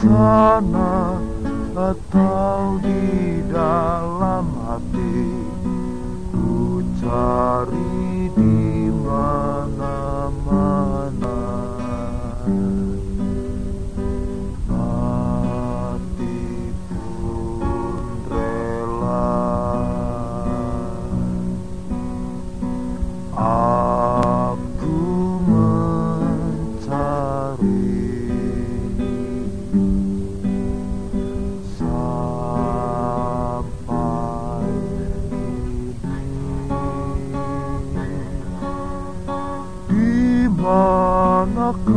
sana at di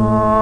Oh.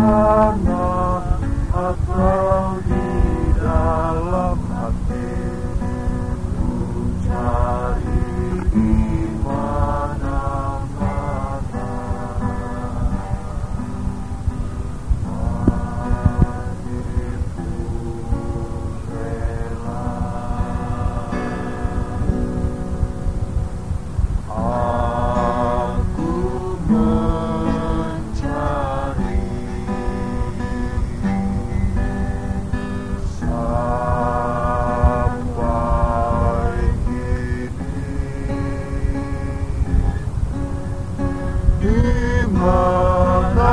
Shana Asra. Imanacamu.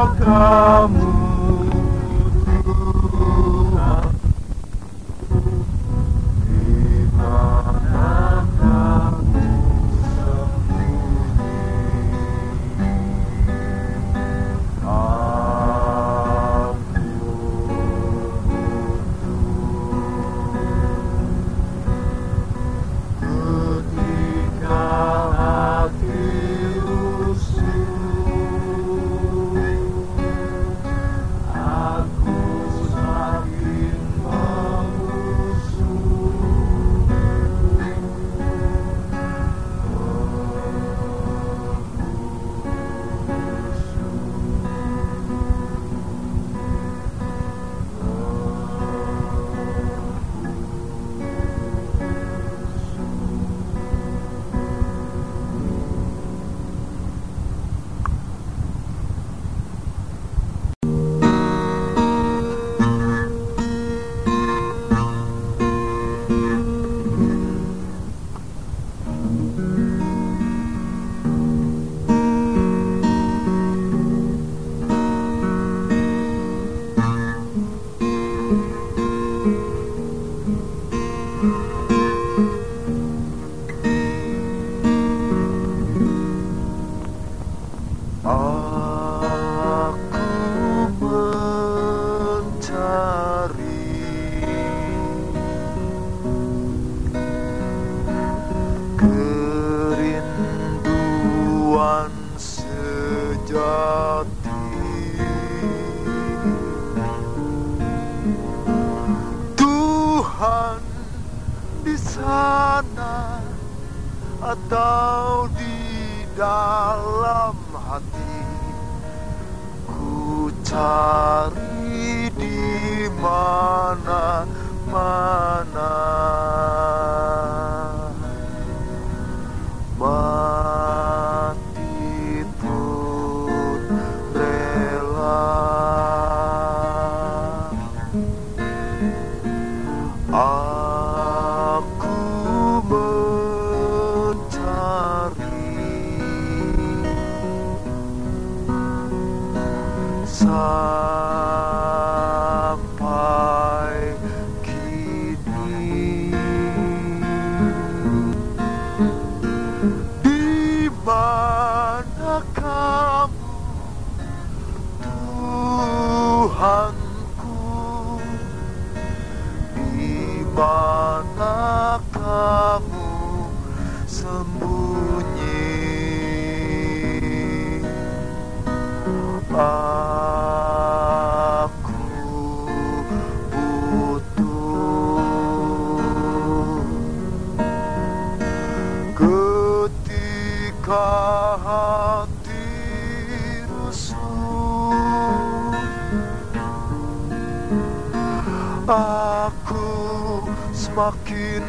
atau di dalam hati. Ku cari di mana mana sampai kini. Di mana kamu Tuhanku Ketika hati rusuh Aku semakin